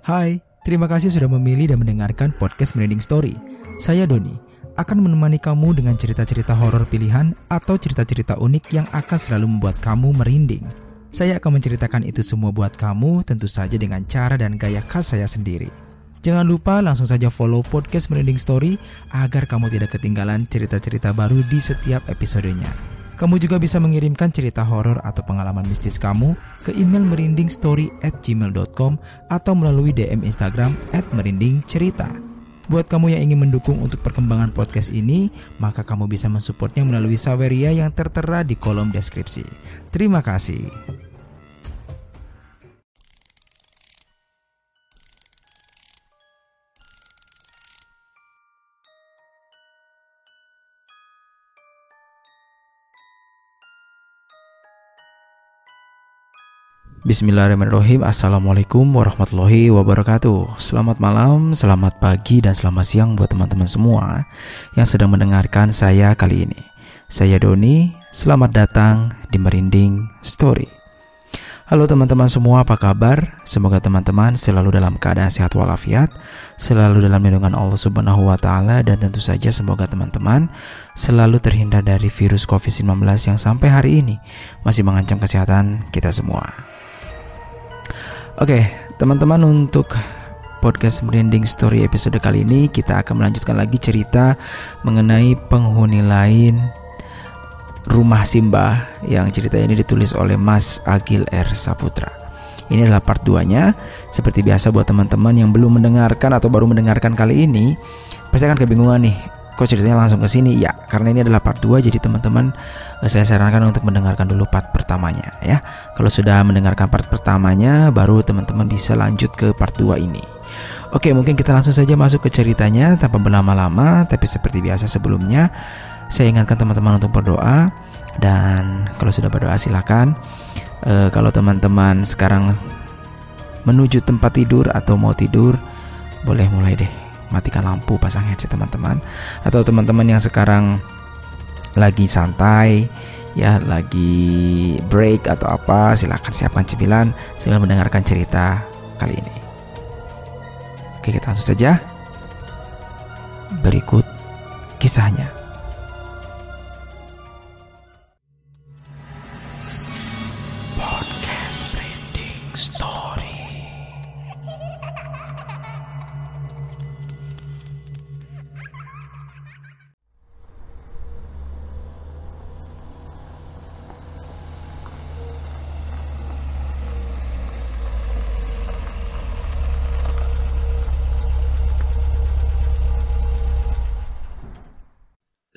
Hai, terima kasih sudah memilih dan mendengarkan podcast Merinding Story. Saya Doni, akan menemani kamu dengan cerita-cerita horor pilihan atau cerita-cerita unik yang akan selalu membuat kamu merinding. Saya akan menceritakan itu semua buat kamu tentu saja dengan cara dan gaya khas saya sendiri. Jangan lupa langsung saja follow podcast Merinding Story agar kamu tidak ketinggalan cerita-cerita baru di setiap episodenya. Kamu juga bisa mengirimkan cerita horor atau pengalaman mistis kamu ke email merindingstory at gmail.com atau melalui DM Instagram at merindingcerita. Buat kamu yang ingin mendukung untuk perkembangan podcast ini, maka kamu bisa mensupportnya melalui Saweria yang tertera di kolom deskripsi. Terima kasih. Bismillahirrahmanirrahim. Assalamualaikum warahmatullahi wabarakatuh. Selamat malam, selamat pagi, dan selamat siang buat teman-teman semua Yang sedang mendengarkan saya kali ini. Saya Doni, selamat datang di Merinding Story. Halo teman-teman semua, apa kabar? Semoga teman-teman selalu dalam keadaan sehat walafiat Selalu dalam lindungan Allah subhanahu wa ta'ala Dan tentu saja semoga teman-teman selalu terhindar dari virus COVID-19 yang sampai hari ini Masih mengancam kesehatan kita semua Oke, teman-teman untuk podcast Merinding Story episode kali ini kita akan melanjutkan lagi cerita mengenai penghuni lain Rumah Simba yang cerita ini ditulis oleh Mas Agil R Saputra. Ini adalah part 2-nya. Seperti biasa buat teman-teman yang belum mendengarkan atau baru mendengarkan kali ini, pasti akan kebingungan nih kok ceritanya langsung ke sini? Ya, karena ini adalah part 2 jadi teman-teman eh, saya sarankan untuk mendengarkan dulu part pertamanya ya. Kalau sudah mendengarkan part pertamanya baru teman-teman bisa lanjut ke part 2 ini. Oke, mungkin kita langsung saja masuk ke ceritanya tanpa berlama-lama, tapi seperti biasa sebelumnya saya ingatkan teman-teman untuk berdoa dan kalau sudah berdoa silakan e, kalau teman-teman sekarang menuju tempat tidur atau mau tidur boleh mulai deh matikan lampu, pasang headset teman-teman. Atau teman-teman yang sekarang lagi santai, ya lagi break atau apa, silahkan siapkan cemilan sambil mendengarkan cerita kali ini. Oke, kita langsung saja. Berikut kisahnya.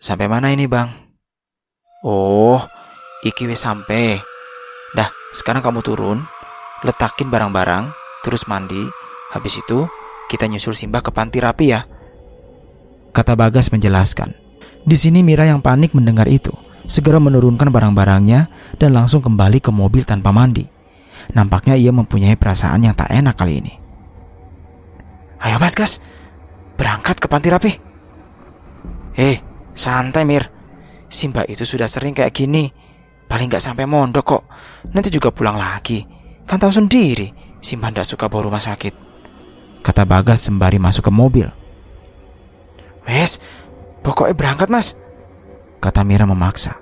Sampai mana ini bang? Oh, iki wis sampai. Dah, sekarang kamu turun, letakin barang-barang, terus mandi. Habis itu, kita nyusul Simbah ke panti rapi ya. Kata Bagas menjelaskan. Di sini Mira yang panik mendengar itu, segera menurunkan barang-barangnya dan langsung kembali ke mobil tanpa mandi. Nampaknya ia mempunyai perasaan yang tak enak kali ini. Ayo mas gas, berangkat ke panti rapi. Eh, Santai Mir. Simba itu sudah sering kayak gini. Paling gak sampai mondok kok. Nanti juga pulang lagi. Kan tahu sendiri Simba ndak suka bawa rumah sakit. Kata Bagas sembari masuk ke mobil. Wes Pokoknya berangkat mas. Kata Mira memaksa.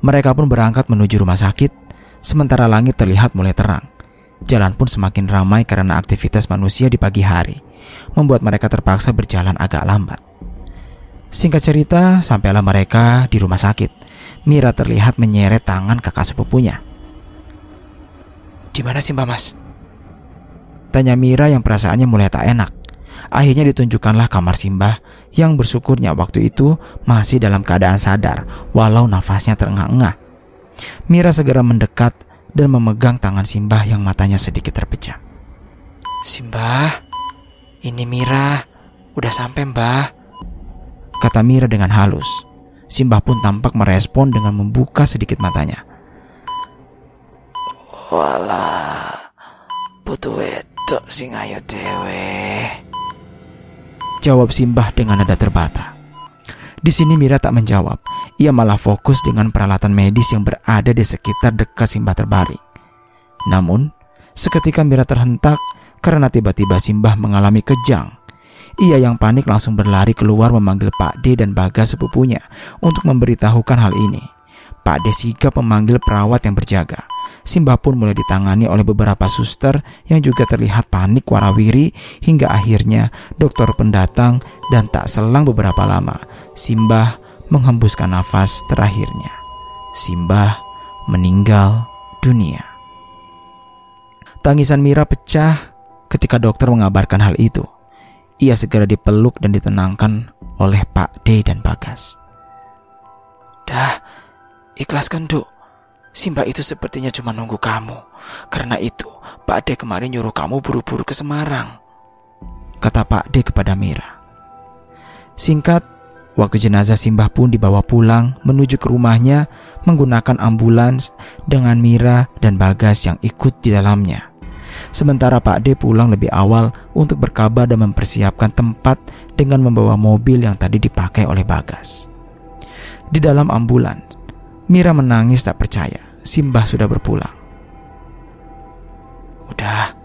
Mereka pun berangkat menuju rumah sakit Sementara langit terlihat mulai terang. Jalan pun semakin ramai karena aktivitas manusia di pagi hari Membuat mereka terpaksa berjalan agak lambat Singkat cerita, sampailah mereka di rumah sakit. Mira terlihat menyeret tangan kakak sepupunya. Di mana sih Mbak Mas? Tanya Mira yang perasaannya mulai tak enak. Akhirnya ditunjukkanlah kamar Simbah yang bersyukurnya waktu itu masih dalam keadaan sadar walau nafasnya terengah-engah. Mira segera mendekat dan memegang tangan Simbah yang matanya sedikit terpecah. Simbah, ini Mira, udah sampai Mbah kata Mira dengan halus. Simbah pun tampak merespon dengan membuka sedikit matanya. Walah, butuh wedok sing ayo dewe. Jawab Simbah dengan nada terbata. Di sini Mira tak menjawab. Ia malah fokus dengan peralatan medis yang berada di sekitar dekat Simbah terbaring. Namun, seketika Mira terhentak karena tiba-tiba Simbah mengalami kejang. Ia yang panik langsung berlari keluar memanggil Pak D dan Bagas sepupunya untuk memberitahukan hal ini. Pak D sigap memanggil perawat yang berjaga. Simbah pun mulai ditangani oleh beberapa suster yang juga terlihat panik warawiri hingga akhirnya dokter pendatang dan tak selang beberapa lama Simbah menghembuskan nafas terakhirnya. Simbah meninggal dunia. Tangisan Mira pecah ketika dokter mengabarkan hal itu. Ia segera dipeluk dan ditenangkan oleh Pak D dan Bagas. Dah, ikhlaskan duk. Simba itu sepertinya cuma nunggu kamu. Karena itu, Pak D kemarin nyuruh kamu buru-buru ke Semarang. Kata Pak D kepada Mira. Singkat, waktu jenazah Simbah pun dibawa pulang menuju ke rumahnya menggunakan ambulans dengan Mira dan Bagas yang ikut di dalamnya. Sementara Pak D pulang lebih awal untuk berkabar dan mempersiapkan tempat dengan membawa mobil yang tadi dipakai oleh Bagas. Di dalam ambulan, Mira menangis tak percaya Simbah sudah berpulang. Udah,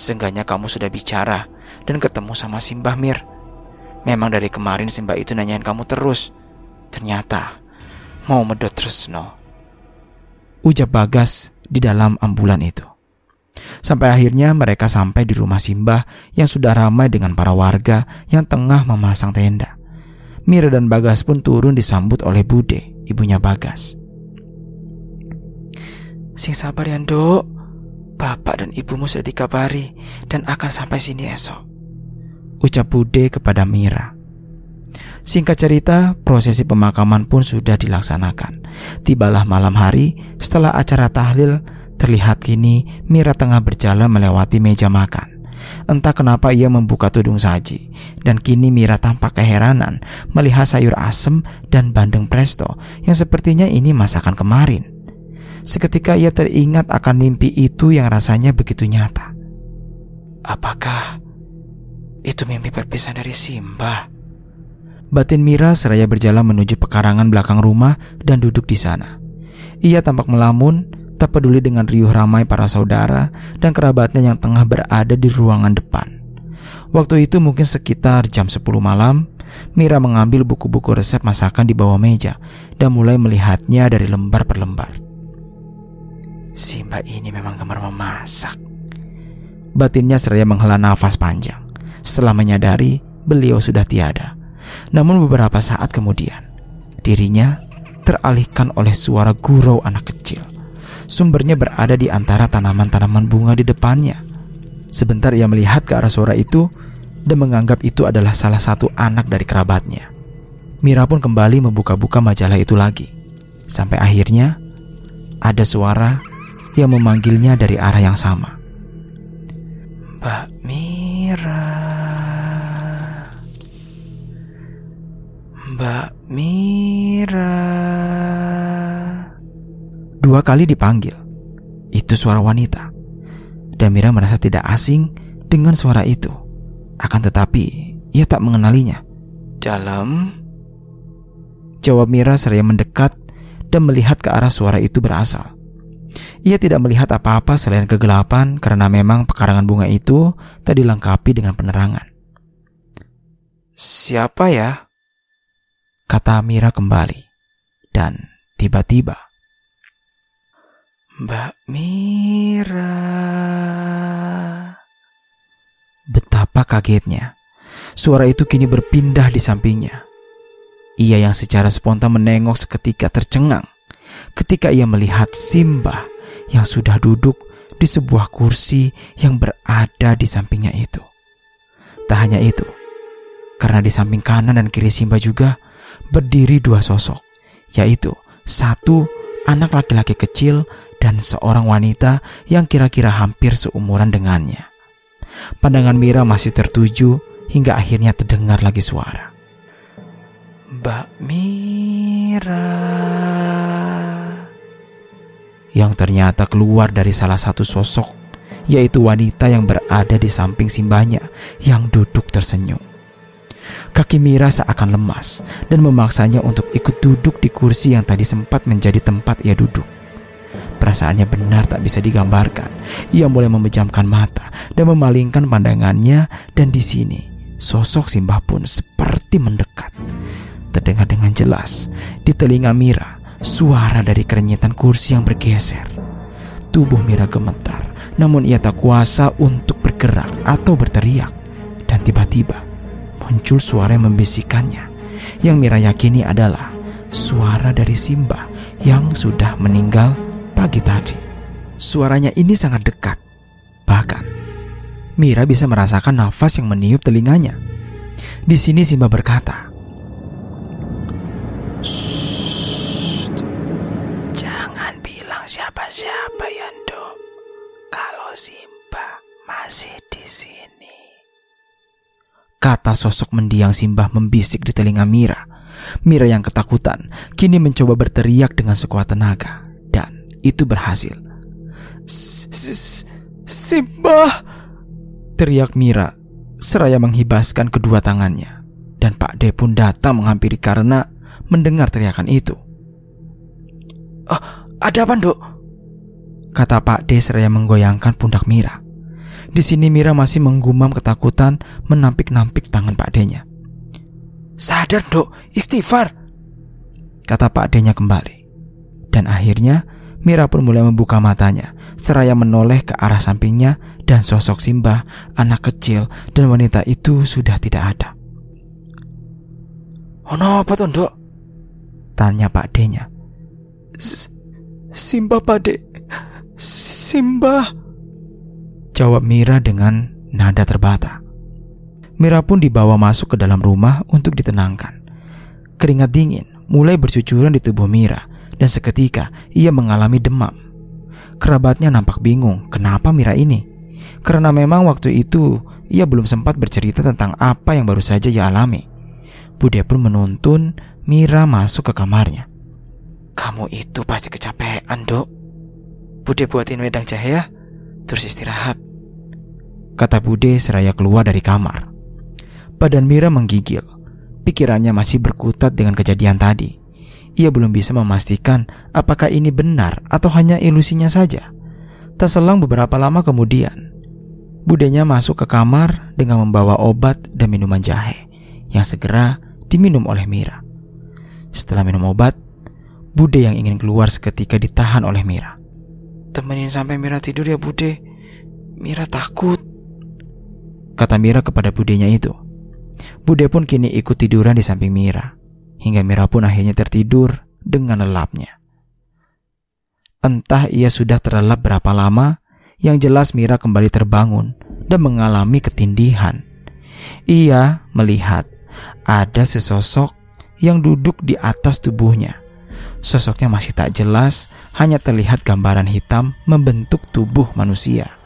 seenggaknya kamu sudah bicara dan ketemu sama Simbah Mir. Memang dari kemarin Simbah itu nanyain kamu terus. Ternyata mau medot terus no. Ucap Bagas di dalam ambulan itu. Sampai akhirnya mereka sampai di rumah Simbah yang sudah ramai dengan para warga yang tengah memasang tenda. Mira dan Bagas pun turun disambut oleh Bude, ibunya Bagas. Sing sabar ya dok, bapak dan ibumu sudah dikabari dan akan sampai sini esok. Ucap Bude kepada Mira. Singkat cerita, prosesi pemakaman pun sudah dilaksanakan. Tibalah malam hari setelah acara tahlil Terlihat kini Mira tengah berjalan melewati meja makan. Entah kenapa ia membuka tudung saji Dan kini Mira tampak keheranan Melihat sayur asem dan bandeng presto Yang sepertinya ini masakan kemarin Seketika ia teringat akan mimpi itu yang rasanya begitu nyata Apakah itu mimpi perpisahan dari Simba? Batin Mira seraya berjalan menuju pekarangan belakang rumah dan duduk di sana. Ia tampak melamun tak peduli dengan riuh ramai para saudara dan kerabatnya yang tengah berada di ruangan depan. Waktu itu mungkin sekitar jam 10 malam, Mira mengambil buku-buku resep masakan di bawah meja dan mulai melihatnya dari lembar per lembar. Simba ini memang gemar memasak. Batinnya seraya menghela nafas panjang setelah menyadari beliau sudah tiada. Namun beberapa saat kemudian, dirinya teralihkan oleh suara gurau anak kecil. Sumbernya berada di antara tanaman-tanaman bunga di depannya. Sebentar ia melihat ke arah suara itu dan menganggap itu adalah salah satu anak dari kerabatnya. Mira pun kembali membuka-buka majalah itu lagi. Sampai akhirnya ada suara yang memanggilnya dari arah yang sama. Mbak Mira. Mbak Mira. Dua kali dipanggil. Itu suara wanita. Dan Mira merasa tidak asing dengan suara itu. Akan tetapi, ia tak mengenalinya. Dalam? Jawab Mira seraya mendekat dan melihat ke arah suara itu berasal. Ia tidak melihat apa-apa selain kegelapan karena memang pekarangan bunga itu tak dilengkapi dengan penerangan. Siapa ya? Kata Mira kembali. Dan tiba-tiba Mbak Mira. Betapa kagetnya. Suara itu kini berpindah di sampingnya. Ia yang secara spontan menengok seketika tercengang ketika ia melihat Simba yang sudah duduk di sebuah kursi yang berada di sampingnya itu. Tak hanya itu, karena di samping kanan dan kiri Simba juga berdiri dua sosok, yaitu satu anak laki-laki kecil dan seorang wanita yang kira-kira hampir seumuran dengannya. Pandangan Mira masih tertuju hingga akhirnya terdengar lagi suara. Mbak Mira. Yang ternyata keluar dari salah satu sosok, yaitu wanita yang berada di samping simbanya yang duduk tersenyum. Kaki Mira seakan lemas dan memaksanya untuk ikut duduk di kursi yang tadi sempat menjadi tempat ia duduk. Perasaannya benar tak bisa digambarkan. Ia mulai memejamkan mata dan memalingkan pandangannya dan di sini sosok Simbah pun seperti mendekat. Terdengar dengan jelas di telinga Mira suara dari kerenyitan kursi yang bergeser. Tubuh Mira gemetar, namun ia tak kuasa untuk bergerak atau berteriak. Dan tiba-tiba muncul suara yang membisikkannya. Yang Mira yakini adalah suara dari Simbah yang sudah meninggal pagi tadi. Suaranya ini sangat dekat. Bahkan, Mira bisa merasakan nafas yang meniup telinganya. Di sini Simba berkata, Jangan bilang siapa-siapa ya, Dok. Kalau Simba masih di sini. Kata sosok mendiang Simbah membisik di telinga Mira. Mira yang ketakutan kini mencoba berteriak dengan sekuat tenaga itu berhasil. Simbah! Teriak Mira seraya menghibaskan kedua tangannya. Dan Pak D pun datang menghampiri karena mendengar teriakan itu. Oh, ada apa, Dok? Kata Pak D seraya menggoyangkan pundak Mira. Di sini Mira masih menggumam ketakutan menampik-nampik tangan Pak D-nya. Sadar, Dok, istighfar. Kata Pak D-nya kembali. Dan akhirnya Mira pun mulai membuka matanya, seraya menoleh ke arah sampingnya dan sosok Simbah, anak kecil dan wanita itu sudah tidak ada. Oh no, apa tuh, dok? Tanya Pak D-nya. Simbah, Pak D. Simbah. Jawab Mira dengan nada terbata. Mira pun dibawa masuk ke dalam rumah untuk ditenangkan. Keringat dingin mulai bercucuran di tubuh Mira dan seketika ia mengalami demam. Kerabatnya nampak bingung kenapa Mira ini. Karena memang waktu itu ia belum sempat bercerita tentang apa yang baru saja ia alami. Bude pun menuntun Mira masuk ke kamarnya. Kamu itu pasti kecapean, dok. Bude buatin wedang jahe ya, terus istirahat. Kata Bude seraya keluar dari kamar. Badan Mira menggigil. Pikirannya masih berkutat dengan kejadian tadi ia belum bisa memastikan apakah ini benar atau hanya ilusinya saja. Tak selang beberapa lama kemudian, budenya masuk ke kamar dengan membawa obat dan minuman jahe yang segera diminum oleh Mira. Setelah minum obat, Bude yang ingin keluar seketika ditahan oleh Mira. Temenin sampai Mira tidur ya Bude. Mira takut. Kata Mira kepada budenya itu. Bude pun kini ikut tiduran di samping Mira hingga Mira pun akhirnya tertidur dengan lelapnya. Entah ia sudah terlelap berapa lama, yang jelas Mira kembali terbangun dan mengalami ketindihan. Ia melihat ada sesosok yang duduk di atas tubuhnya. Sosoknya masih tak jelas, hanya terlihat gambaran hitam membentuk tubuh manusia.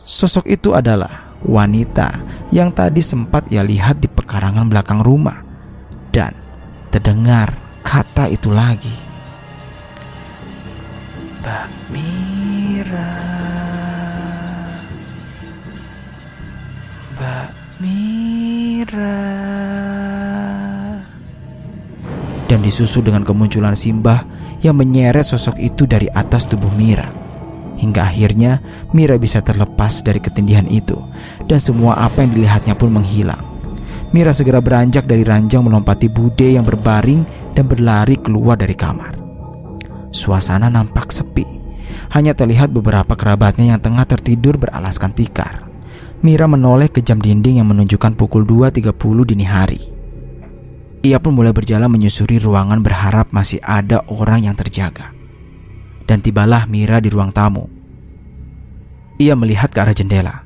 Sosok itu adalah wanita yang tadi sempat ia lihat di pekarangan belakang rumah. Dan terdengar kata itu lagi. Mbak Mira. Mbak Mira. Dan disusul dengan kemunculan Simbah yang menyeret sosok itu dari atas tubuh Mira. Hingga akhirnya Mira bisa terlepas dari ketindihan itu dan semua apa yang dilihatnya pun menghilang. Mira segera beranjak dari ranjang melompati Bude yang berbaring dan berlari keluar dari kamar. Suasana nampak sepi. Hanya terlihat beberapa kerabatnya yang tengah tertidur beralaskan tikar. Mira menoleh ke jam dinding yang menunjukkan pukul 2.30 dini hari. Ia pun mulai berjalan menyusuri ruangan berharap masih ada orang yang terjaga. Dan tibalah Mira di ruang tamu. Ia melihat ke arah jendela.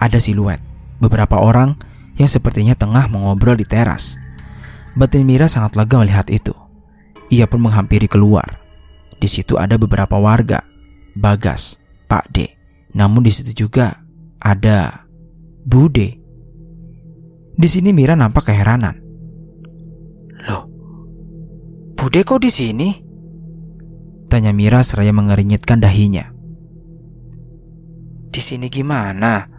Ada siluet. Beberapa orang yang sepertinya tengah mengobrol di teras. Batin Mira sangat lega melihat itu. Ia pun menghampiri keluar. Di situ ada beberapa warga, Bagas, Pak D. Namun di situ juga ada Bude. Di sini Mira nampak keheranan. Loh, Bude kok di sini? Tanya Mira seraya mengerinyitkan dahinya. Di sini gimana?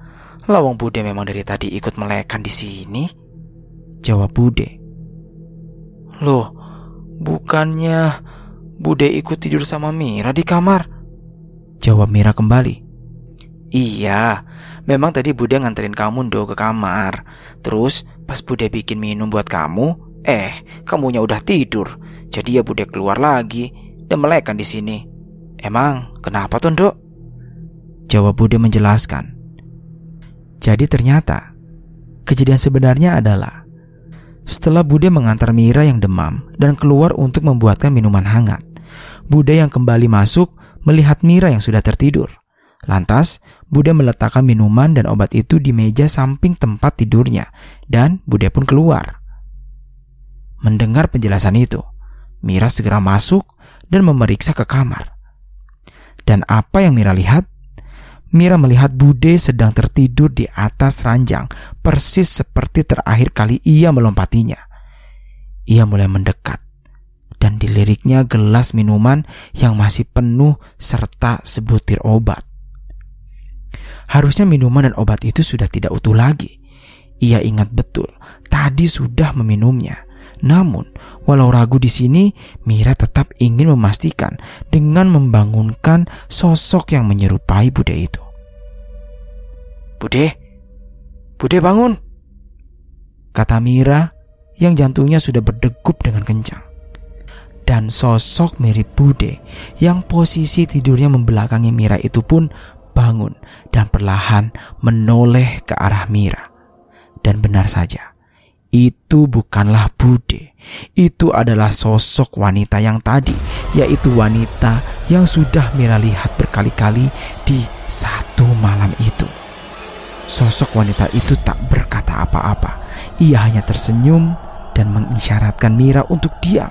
Lawang Bude memang dari tadi ikut melekan di sini. Jawab Bude. Loh, bukannya Bude ikut tidur sama Mira di kamar. Jawab Mira kembali. Iya, memang tadi Bude nganterin kamu do ke kamar. Terus pas Bude bikin minum buat kamu, eh, kamunya udah tidur. Jadi ya Bude keluar lagi dan melekan di sini. Emang kenapa tuh, Dok? Jawab Bude menjelaskan. Jadi ternyata kejadian sebenarnya adalah setelah Bude mengantar Mira yang demam dan keluar untuk membuatkan minuman hangat, Bude yang kembali masuk melihat Mira yang sudah tertidur. Lantas, Bude meletakkan minuman dan obat itu di meja samping tempat tidurnya dan Bude pun keluar. Mendengar penjelasan itu, Mira segera masuk dan memeriksa ke kamar. Dan apa yang Mira lihat? Mira melihat Bude sedang tertidur di atas ranjang, persis seperti terakhir kali ia melompatinya. Ia mulai mendekat dan diliriknya gelas minuman yang masih penuh serta sebutir obat. Harusnya minuman dan obat itu sudah tidak utuh lagi. Ia ingat betul, tadi sudah meminumnya. Namun, walau ragu di sini, Mira tetap ingin memastikan dengan membangunkan sosok yang menyerupai Bude itu. Bude, Bude bangun, kata Mira yang jantungnya sudah berdegup dengan kencang dan sosok mirip Bude yang posisi tidurnya membelakangi Mira itu pun bangun dan perlahan menoleh ke arah Mira. Dan benar saja, itu bukanlah Bude. Itu adalah sosok wanita yang tadi, yaitu wanita yang sudah Mira lihat berkali-kali di satu malam itu. Sosok wanita itu tak berkata apa-apa. Ia hanya tersenyum dan mengisyaratkan Mira untuk diam.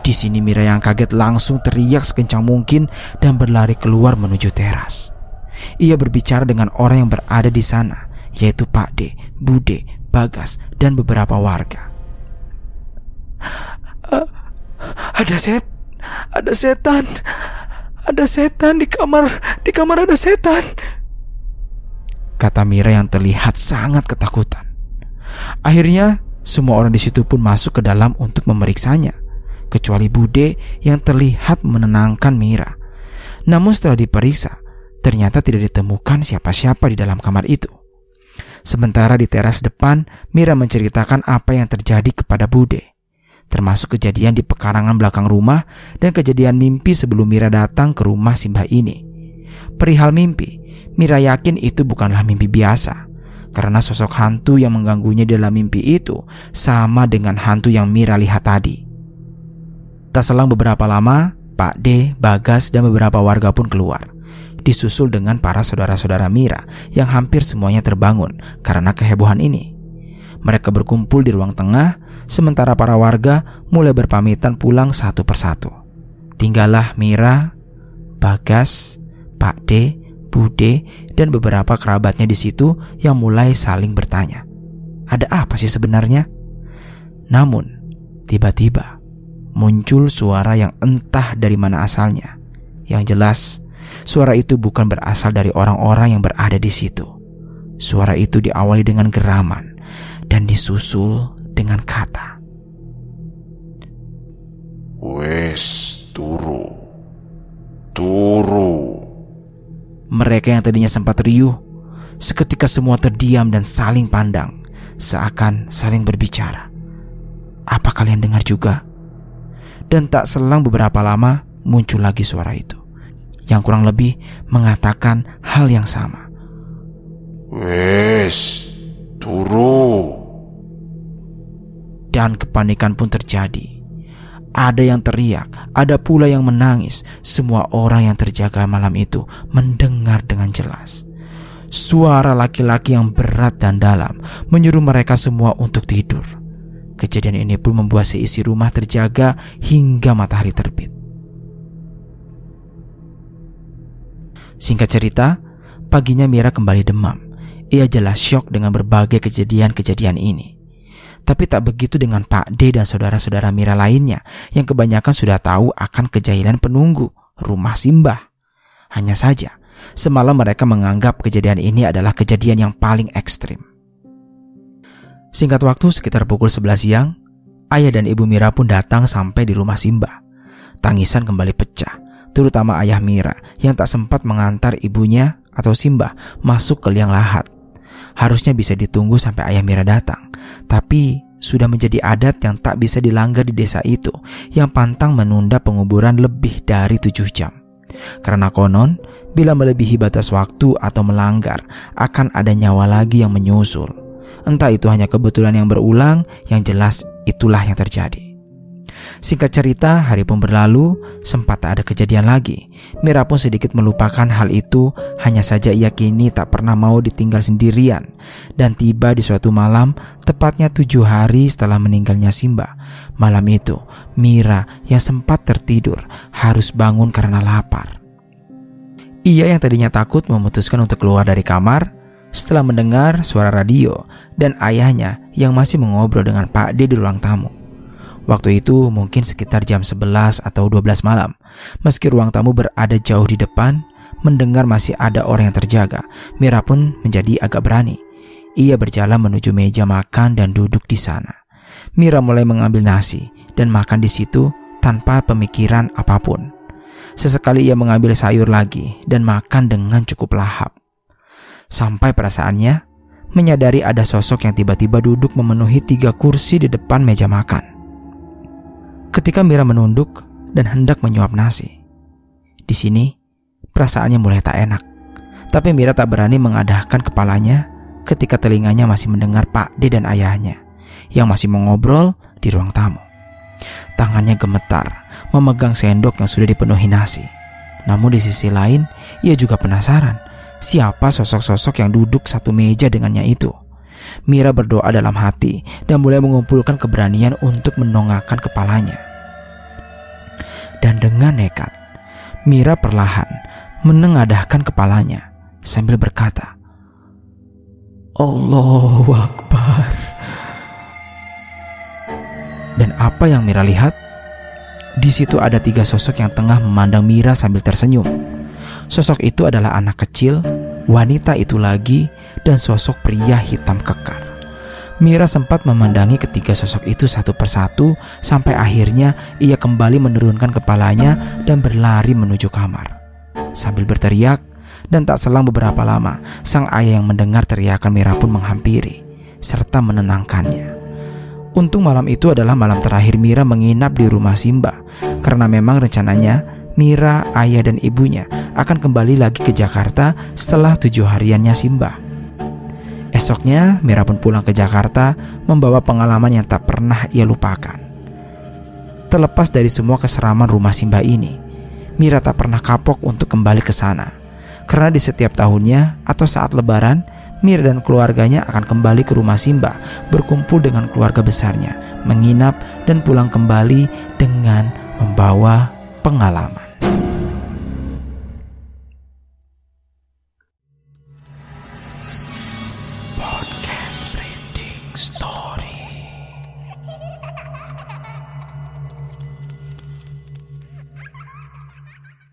Di sini Mira yang kaget langsung teriak sekencang mungkin dan berlari keluar menuju teras. Ia berbicara dengan orang yang berada di sana, yaitu Pak D, Bude, Bagas, dan beberapa warga. Uh, ada set, ada setan, ada setan di kamar, di kamar ada setan. Kata Mira yang terlihat sangat ketakutan. Akhirnya, semua orang di situ pun masuk ke dalam untuk memeriksanya kecuali Bude yang terlihat menenangkan Mira. Namun setelah diperiksa, ternyata tidak ditemukan siapa-siapa di dalam kamar itu. Sementara di teras depan, Mira menceritakan apa yang terjadi kepada Bude, termasuk kejadian di pekarangan belakang rumah dan kejadian mimpi sebelum Mira datang ke rumah Simbah ini. Perihal mimpi, Mira yakin itu bukanlah mimpi biasa, karena sosok hantu yang mengganggunya dalam mimpi itu sama dengan hantu yang Mira lihat tadi. Tak selang beberapa lama, Pak D, Bagas, dan beberapa warga pun keluar. Disusul dengan para saudara-saudara Mira yang hampir semuanya terbangun karena kehebohan ini. Mereka berkumpul di ruang tengah, sementara para warga mulai berpamitan pulang satu persatu. Tinggallah Mira, Bagas, Pak D, Bude, dan beberapa kerabatnya di situ yang mulai saling bertanya, "Ada apa sih sebenarnya?" Namun, tiba-tiba muncul suara yang entah dari mana asalnya. Yang jelas, suara itu bukan berasal dari orang-orang yang berada di situ. Suara itu diawali dengan geraman dan disusul dengan kata. Wes, turu. Turu. Mereka yang tadinya sempat riuh, seketika semua terdiam dan saling pandang, seakan saling berbicara. Apa kalian dengar juga? Dan tak selang beberapa lama muncul lagi suara itu Yang kurang lebih mengatakan hal yang sama Wes, Dan kepanikan pun terjadi ada yang teriak, ada pula yang menangis. Semua orang yang terjaga malam itu mendengar dengan jelas. Suara laki-laki yang berat dan dalam menyuruh mereka semua untuk tidur. Kejadian ini pun membuat seisi rumah terjaga hingga matahari terbit. Singkat cerita, paginya Mira kembali demam. Ia jelas syok dengan berbagai kejadian-kejadian ini. Tapi tak begitu dengan Pak D dan saudara-saudara Mira lainnya yang kebanyakan sudah tahu akan kejahilan penunggu rumah Simbah. Hanya saja, semalam mereka menganggap kejadian ini adalah kejadian yang paling ekstrim. Singkat waktu sekitar pukul 11 siang, Ayah dan ibu Mira pun datang sampai di rumah Simba. Tangisan kembali pecah, terutama ayah Mira yang tak sempat mengantar ibunya atau Simba masuk ke liang lahat. Harusnya bisa ditunggu sampai ayah Mira datang, tapi sudah menjadi adat yang tak bisa dilanggar di desa itu yang pantang menunda penguburan lebih dari tujuh jam. Karena konon, bila melebihi batas waktu atau melanggar, akan ada nyawa lagi yang menyusul. Entah itu hanya kebetulan yang berulang, yang jelas itulah yang terjadi. Singkat cerita, hari pun berlalu, sempat tak ada kejadian lagi. Mira pun sedikit melupakan hal itu, hanya saja ia kini tak pernah mau ditinggal sendirian. Dan tiba di suatu malam, tepatnya tujuh hari setelah meninggalnya Simba. Malam itu, Mira yang sempat tertidur harus bangun karena lapar. Ia yang tadinya takut memutuskan untuk keluar dari kamar, setelah mendengar suara radio dan ayahnya yang masih mengobrol dengan Pak D di ruang tamu. Waktu itu mungkin sekitar jam 11 atau 12 malam. Meski ruang tamu berada jauh di depan, mendengar masih ada orang yang terjaga, Mira pun menjadi agak berani. Ia berjalan menuju meja makan dan duduk di sana. Mira mulai mengambil nasi dan makan di situ tanpa pemikiran apa pun. Sesekali ia mengambil sayur lagi dan makan dengan cukup lahap. Sampai perasaannya menyadari ada sosok yang tiba-tiba duduk memenuhi tiga kursi di depan meja makan. Ketika Mira menunduk dan hendak menyuap nasi, di sini perasaannya mulai tak enak. Tapi Mira tak berani mengadahkan kepalanya ketika telinganya masih mendengar Pak D dan ayahnya yang masih mengobrol di ruang tamu. Tangannya gemetar memegang sendok yang sudah dipenuhi nasi. Namun di sisi lain, ia juga penasaran siapa sosok-sosok yang duduk satu meja dengannya itu. Mira berdoa dalam hati dan mulai mengumpulkan keberanian untuk menongakkan kepalanya. Dan dengan nekat, Mira perlahan menengadahkan kepalanya sambil berkata, Allahu Akbar. Dan apa yang Mira lihat? Di situ ada tiga sosok yang tengah memandang Mira sambil tersenyum. Sosok itu adalah anak kecil, wanita itu lagi, dan sosok pria hitam kekar. Mira sempat memandangi ketiga sosok itu satu persatu sampai akhirnya ia kembali menurunkan kepalanya dan berlari menuju kamar. Sambil berteriak, dan tak selang beberapa lama, sang ayah yang mendengar teriakan Mira pun menghampiri serta menenangkannya. Untung malam itu adalah malam terakhir Mira menginap di rumah Simba karena memang rencananya Mira, ayah dan ibunya akan kembali lagi ke Jakarta setelah tujuh hariannya Simba. Esoknya, Mira pun pulang ke Jakarta membawa pengalaman yang tak pernah ia lupakan. Terlepas dari semua keseraman rumah Simba ini, Mira tak pernah kapok untuk kembali ke sana. Karena di setiap tahunnya atau saat lebaran, Mira dan keluarganya akan kembali ke rumah Simba, berkumpul dengan keluarga besarnya, menginap dan pulang kembali dengan membawa pengalaman.